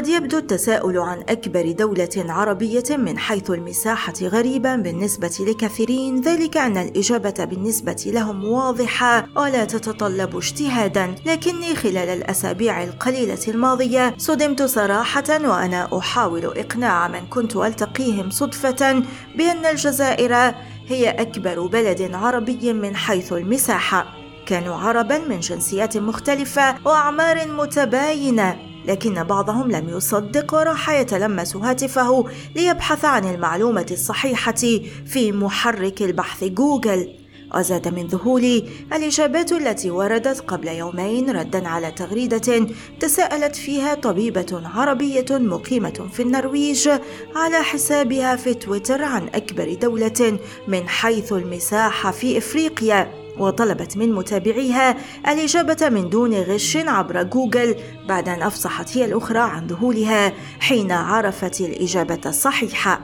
قد يبدو التساؤل عن أكبر دولة عربية من حيث المساحة غريبا بالنسبة لكثيرين ذلك أن الإجابة بالنسبة لهم واضحة ولا تتطلب اجتهادا. لكني خلال الأسابيع القليلة الماضية صدمت صراحة وأنا أحاول إقناع من كنت ألتقيهم صدفة بأن الجزائر هي أكبر بلد عربي من حيث المساحة. كانوا عربا من جنسيات مختلفة وأعمار متباينة. لكن بعضهم لم يصدق وراح يتلمس هاتفه ليبحث عن المعلومة الصحيحة في محرك البحث جوجل. وزاد من ذهولي الإجابات التي وردت قبل يومين ردا على تغريدة تساءلت فيها طبيبة عربية مقيمة في النرويج على حسابها في تويتر عن أكبر دولة من حيث المساحة في إفريقيا. وطلبت من متابعيها الإجابة من دون غش عبر جوجل بعد أن أفصحت هي الأخرى عن ذهولها حين عرفت الإجابة الصحيحة.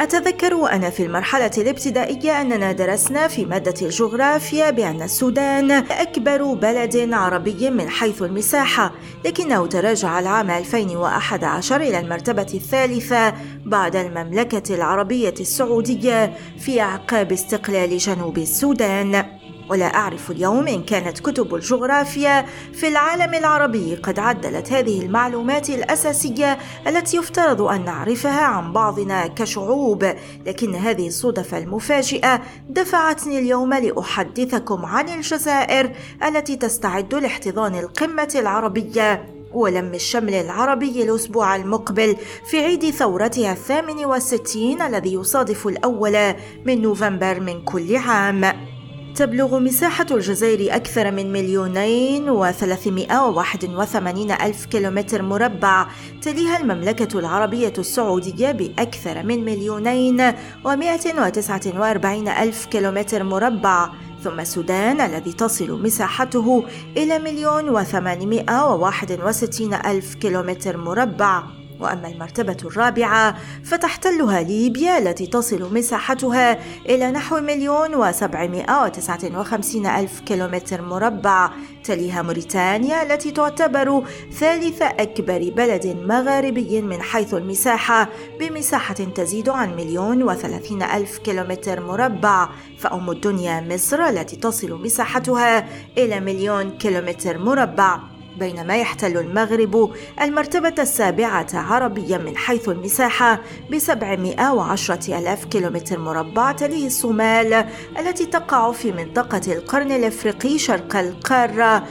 أتذكر وأنا في المرحلة الابتدائية أننا درسنا في مادة الجغرافيا بأن السودان أكبر بلد عربي من حيث المساحة لكنه تراجع العام 2011 إلى المرتبة الثالثة بعد المملكة العربية السعودية في أعقاب استقلال جنوب السودان. ولا أعرف اليوم إن كانت كتب الجغرافيا في العالم العربي قد عدلت هذه المعلومات الأساسية التي يفترض أن نعرفها عن بعضنا كشعوب لكن هذه الصدفة المفاجئة دفعتني اليوم لأحدثكم عن الجزائر التي تستعد لاحتضان القمة العربية ولم الشمل العربي الأسبوع المقبل في عيد ثورتها الثامن والستين الذي يصادف الأول من نوفمبر من كل عام. تبلغ مساحة الجزائر أكثر من مليونين وثلاثمائة وواحد وثمانين ألف كيلومتر مربع تليها المملكة العربية السعودية بأكثر من مليونين ومائة وتسعة وأربعين ألف كيلومتر مربع. ثم السودان الذي تصل مساحته إلى مليون وثمانمائة وواحد وستين ألف كيلومتر مربع. وأما المرتبة الرابعة فتحتلها ليبيا التي تصل مساحتها إلى نحو مليون وسبعمائة وتسعة وخمسين ألف كيلومتر مربع تليها موريتانيا التي تعتبر ثالث أكبر بلد مغاربي من حيث المساحة بمساحة تزيد عن مليون وثلاثين ألف كيلومتر مربع. فأم الدنيا مصر التي تصل مساحتها إلى مليون كيلومتر مربع. بينما يحتل المغرب المرتبة السابعة عربيا من حيث المساحة بسبعمائة وعشرة ألاف كيلومتر مربع تليه الصومال التي تقع في منطقة القرن الأفريقي شرق القارة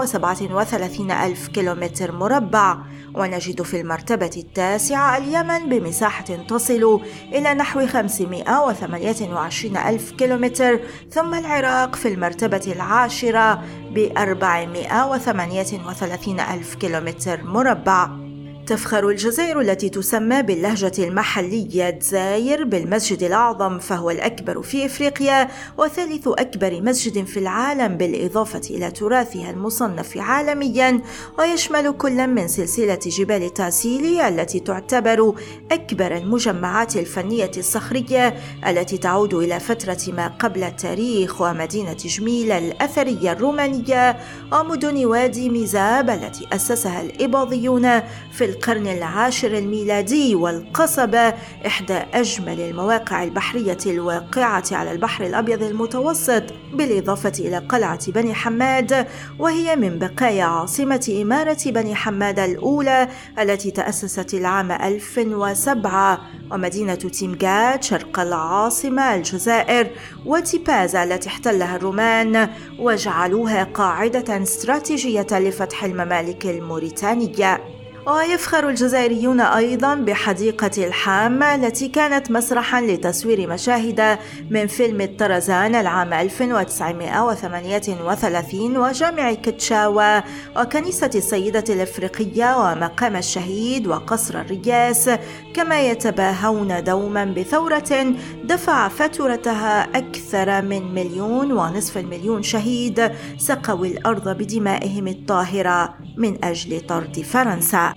وسبعة وثلاثين ألف كيلومتر مربع. ونجد في المرتبة التاسعة اليمن بمساحة تصل إلى نحو 528 ألف كيلومتر ثم العراق في المرتبة العاشرة ب 438 ألف كيلومتر مربع. تفخر الجزائر التي تسمى باللهجة المحلية دزاير بالمسجد الأعظم فهو الأكبر في إفريقيا وثالث أكبر مسجد في العالم بالإضافة إلى تراثها المصنف عالميا ويشمل كل من سلسلة جبال تاسيلي التي تعتبر أكبر المجمعات الفنية الصخرية التي تعود إلى فترة ما قبل التاريخ ومدينة جميلة الأثرية الرومانية ومدن وادي ميزاب التي أسسها الإباضيون في القرن العاشر الميلادي والقصبة إحدى أجمل المواقع البحرية الواقعة على البحر الأبيض المتوسط بالإضافة إلى قلعة بني حماد وهي من بقايا عاصمة إمارة بني حماد الأولى التي تأسست العام 1007 ومدينة تيمغات شرق العاصمة الجزائر وتيبازا التي احتلها الرومان وجعلوها قاعدة استراتيجية لفتح الممالك الموريتانية. ويفخر الجزائريون أيضا بحديقة الحامة التي كانت مسرحا لتصوير مشاهد من فيلم الطرزان العام 1938 وجامع كتشاوا وكنيسة السيدة الإفريقية ومقام الشهيد وقصر الرياس كما يتباهون دوما بثورة دفع فاتورتها أكثر من مليون ونصف المليون شهيد سقوا الأرض بدمائهم الطاهرة. من أجل طرد فرنسا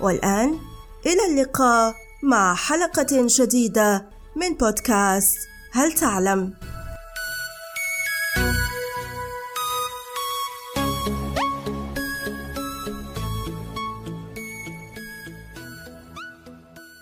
والآن إلى اللقاء مع حلقة جديدة من بودكاست هل تعلم؟